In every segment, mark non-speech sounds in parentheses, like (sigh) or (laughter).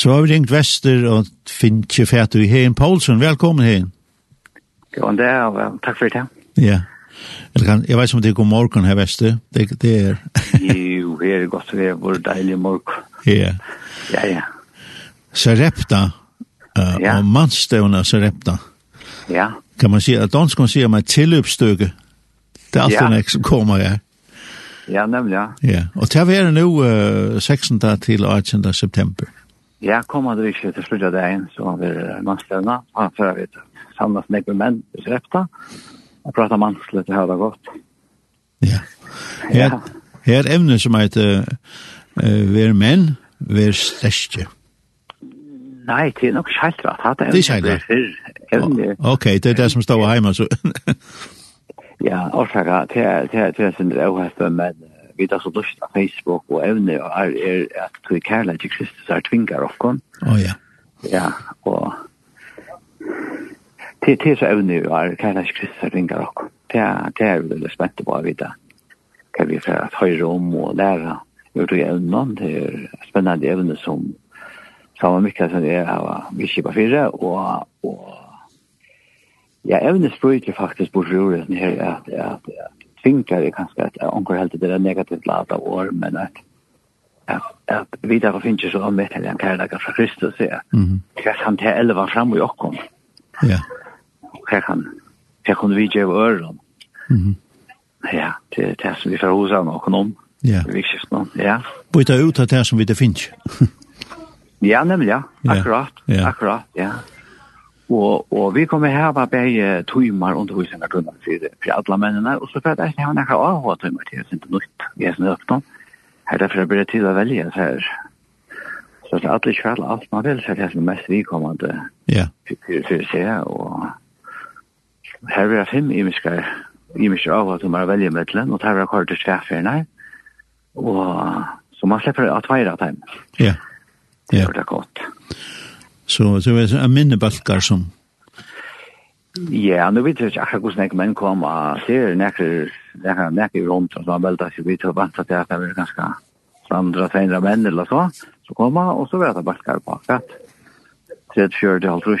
Så har vi ringt Vester og finner ikke fæt i Hein Poulsen. Velkommen, Hein. Jo, det er, og takk for det. Ja. Eller kan, jeg vet ikke om det er god morgen her, Vester. Det, det er... (laughs) jo, det er godt det er vår deilige morgen. Ja. Ja, ja. Sarepta, uh, ja. og mannstøvna Sarepta. Ja. Kan man si, at danskene sier med tilløpsstøke. Det er alltid ja. nek som kommer her. Ja, nemlig, ja. Ja, og til å være nå uh, 16. til 18. september. Ja, kommer du ikke til slutt av dagen, så har vi mannslønene. Han fører vi til samlet med menn, hvis jeg repte. Jeg prater mannslønene til her det godt. Ja. Her, her er evne som heter uh, «Vær menn, vær største». Nei, det er nok skjelt rett. Det er skjelt rett. Ok, det er det som står hjemme. Så. ja, årsaker, det er, det er, det er sin drøvhet for menn vi tar så lyst av Facebook og evne og er, er at du er kærlig til Kristus er tvinger okkon. Å oh, ja. Ja, og til, til så evne og er kærlig til Kristus er tvinger okkon. Det er, det er vi veldig spent på å vite hva vi får at høyre om og lære gjør det evne. Det er spennende evne som samme mykker som det er av Vikipa fire og, og ja, evne sprøyter faktisk bort i her at, at, at tvingar er kanske att onkel helt det är negativt lata år men att att att vi där finns så om det här kärleka från Kristus är. Mhm. Jag kan ta elva fram och kom. Ja. Jag kan jag kunde vi ge öron. Mhm. Ja, det det som vi får husa och om. Ja. Vi skift någon. Ja. Byta ut det här som vi det finns. ja, nämligen, ja. Akkurat. Akkurat, ja. Og, og vi kommer hava bare tøymar og tøysingar tøymar for, for alle mennene, og så får jeg ikke ha nekka avhå tøymer til, det er ikke nytt, jeg er sånn øppnå. Her er derfor jeg blir tid å velge, så her. Så det er alle kjall, alt man vil, så det er det mest vikommende ja. for for, for seg, og her er fem imiske, imiske avhå tøymer å velge mittlen, og her er kort til tværferne, og så man slipper at veira av dem. ja. Det er godt. Ja. Så det var en minnebalkar som... Ja, nu vet jag inte akkurat när män kom och ser näkrar näkrar näkrar runt och så väl där så vi tog vant att det var ganska andra tända män eller så så kom komma och så vet jag balkar på att det är fjärde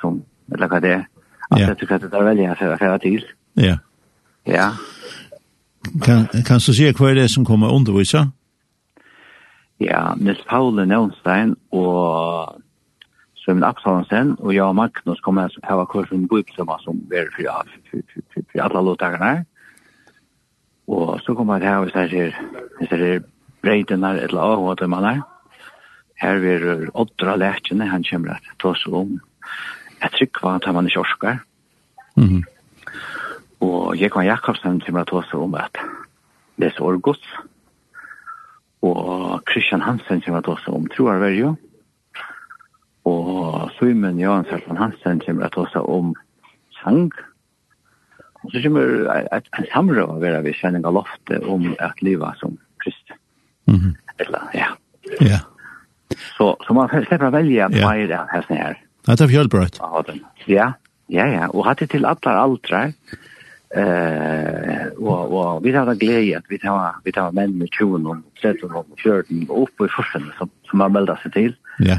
som eller vad det är att det kan det välja för för till. Ja. Ja. Kan kan du se vad det som kommer undervisa? Ja, Nils Paul Nønstein og Sømmen Absalonsen og jeg og Magnus kommer til å ha kurs om bøybesømmer som er for ja, for, for, for, for alle lovtakerne. Og så kommer jeg til å ha hvis jeg ser hvis jeg ser breidene eller avhåttet man er. Her er åttra lærkene han kommer til å ta oss om. Jeg trykker hva tar man ikke orsker. Mm Og Jekvann Jakobsen kommer til å ta seg om at det er så Og Christian Hansen kommer til å ta seg om troarverjo. Mm Simon Johansson från Hansen kommer att ta om sang. Og så kommer ett en samråd ved vi av loftet om at livet som kristen. Mhm. Eller ja. Ja. Så så man slipper å velge vad är det här sen här. Det er fjällbröt. Ja, Ja. Ja, ja, hatt det til alle aldre. Eh, og, og vi tar da glede at vi tar vi tar menn med 20 og 30 og 40 og oppe i forskjellene som som har meldet seg til. Ja.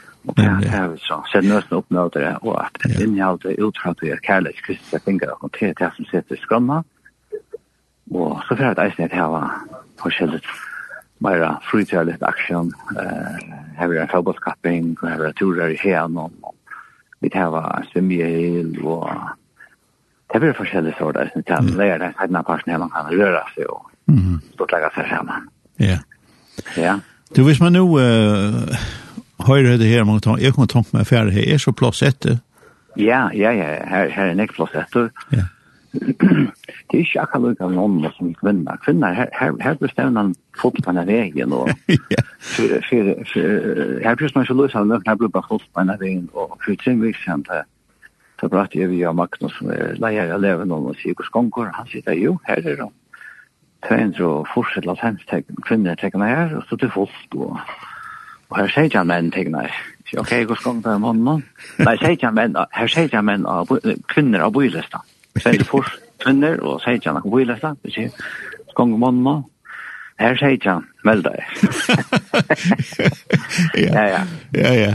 Og det er det som ser nøsten oppnådde det, og at et innhold er utfratt og kærlighet Kristus er fingret og til det som sitter i skrømmet. Og så fyrir at eisen er til å ha forskjellig mer fritjærlig aksjon, her er en fotballskapping, her er turer i hen, og vi tar en svimmehjel, og det blir forskjellig sår der, som kan lære den sidene parten her man kan røre seg og stort legge seg sammen. Ja. Ja. Du, hvis man nå, uh, høyre det her, man, jeg kommer tanke meg ferdig her, er så plass etter? Ja, ja, ja, her, her er nek plass etter. Ja. (clears throat) det er ikke akkurat lukka noen som kvinner. Kvinner, her, her, her bestemmer man fot på veien, og (laughs) ja. for, for, for, her prøver man ikke løs av nøkken, her blir bare fot på veien, og for tre viksen til Så prater jeg via Magnus, som er leier av leven og sier hos gonger, han sier, jo, her er det, 200 og fortsatt lasens kvinner tekkene her, og så til folk, og Og her sier jeg menn tingene. Ok, hvor skal det være mann? Nei, sier jeg menn, her sier jeg menn av kvinner av bylesta. Så er det for kvinner, og sier jeg av bylesta. Vi sier, skal mann mann? Her sier jeg, meld deg. (laughs) Ja, ja. Ja, ja.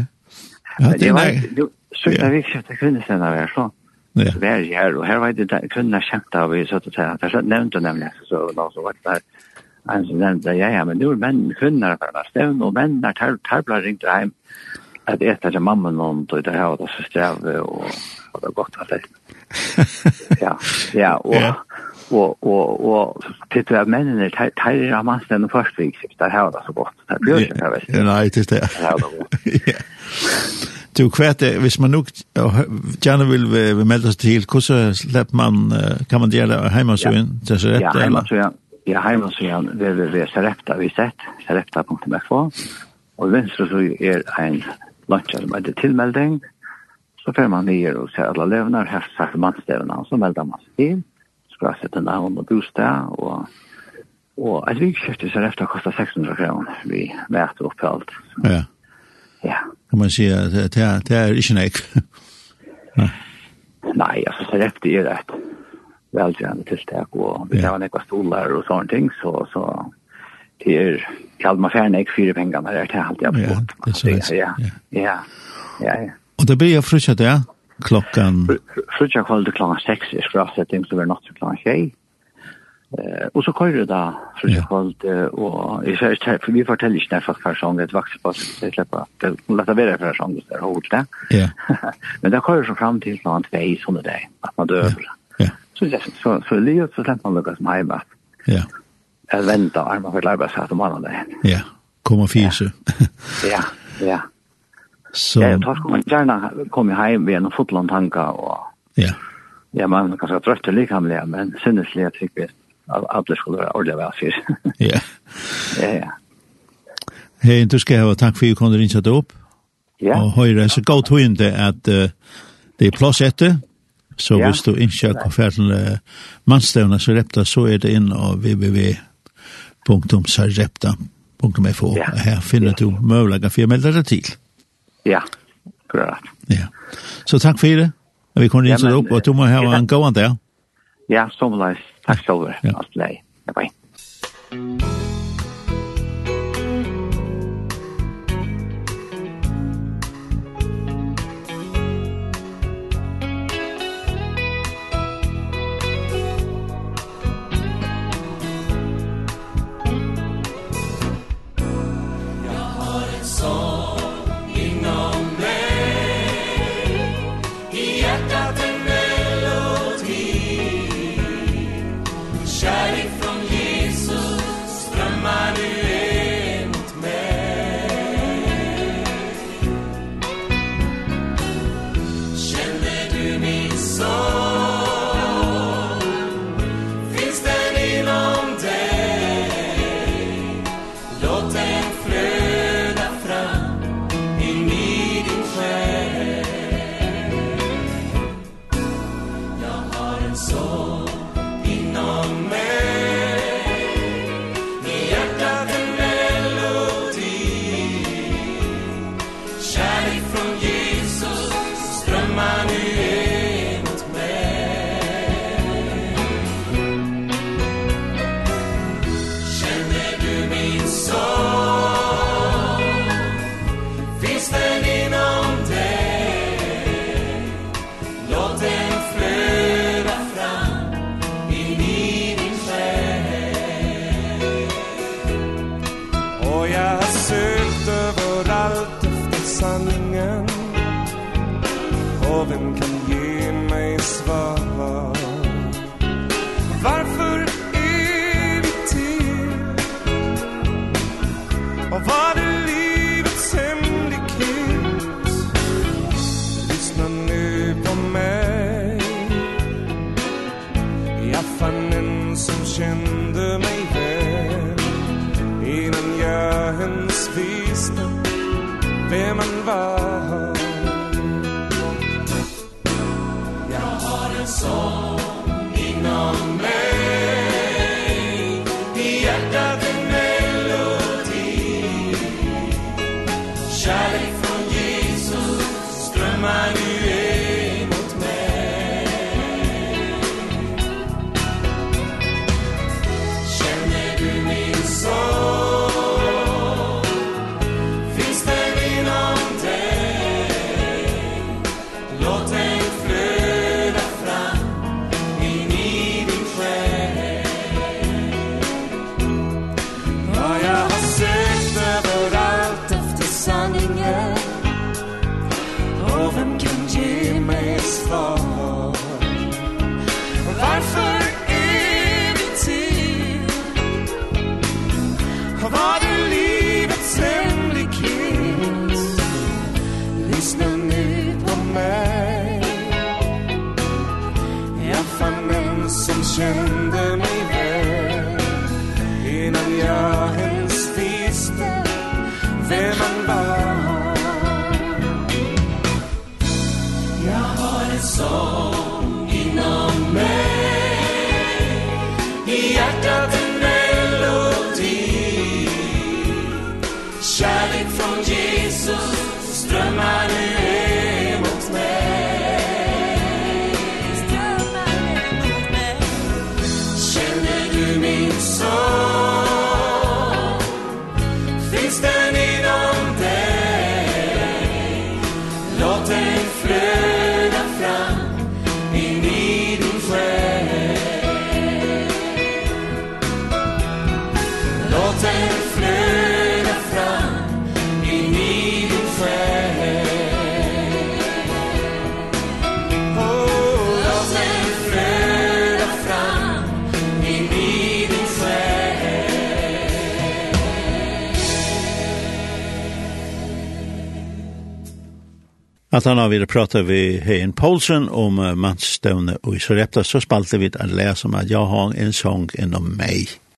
Det var, du, sørte vi ikke til kvinnestene der, så. Ja. Så det er her, og her var det kvinner kjent av, vi satt og sier, det nevnte nemlig, så la oss vakt der en som nevnte, ja, ja, men nu er menn, kvinner er bare stevn, og menn er tar, tarblar ringt hjem, at etter til mamma noen, og det har det så streve, og, og det er godt at det. (laughs) Ja, ja, og, ja. og, og, og, til det er mennene, tar, tar er man og først, det har det så godt, det blir ikke, jeg vet. Nei, det er det. Det har det godt (laughs) du kvært hvis man nok gjerne vil vi, melde oss til hvordan slipper man kan man gjøre hjemme så inn til så ja, hjemme så ja Ja, heimansidan www.sarepta.fo og venstre så er en lunsjer som heter tilmelding. Så fer man nye og ser alle levner her sagt mannstevna så melder man seg til skal jeg sette navn og bostad og og et vikskifte som efter kostar 600 kroner vi vet opp alt ja. Ja. Kan man si at det er, det er ikke nek nei altså Sarepta er et välgörande tiltak, och vi tar nekva stolar och sånne ting, så, så det är kallt man färna ikke fyra pengar när det er helt jeg Ja, det är så rätt. Ja, ja, ja. ja. Och det blir jag frutja det, klockan? Frutja kvalitet klokkan 6, jeg skulle ha sett ting som natt klokkan 6. Eh, och så kör det da, frutja kvalitet, og jeg ser, för vi forteller inte nærfast hver sång, et vaks på, jeg slipper, det lett å være hver sång, det er hovedet. Ja. (laughs) Men det kører så fram till klokkan 2, sånn det er, at man dör. Ja så, så, så Leo så slipper man lukkes med hjemme. Ja. Jeg venter armer for arbeidshatt om mannen der. Ja, kom og fyse. (laughs) ja, ja. Så... Ja, jeg tar man gjerne komme hjem ved en fotlandtanke og... Ja. Ja, man kan kanskje drøtte likamlig, men sinneslig jeg tykker at alle skulle være ordentlig hva fyr. (laughs) ja. Ja, ja. Hei, du skal ha takk for at du kom til å rinne opp. Ja. Og høyre, så gå tog inn det at uh, det er plass etter, Så ja. hvis du ikke har konferten mannstævner Sarepta, så repta, så er det inn av www.sarepta.fo. Ja. Her finner ja. du mulighet for å melde deg til. Ja, klart. Ja. Så takk for det. Vi kunne rinse ja, deg opp, og du må ha ja. en gående. Ja, som leis. Takk skal selv. Ja. Alt lei. Bye. to me Father At han har vi prata ved Hein Poulsen om mannsstøvne og i så repta så spalte vi at lesa om at jeg har en sång innom meg.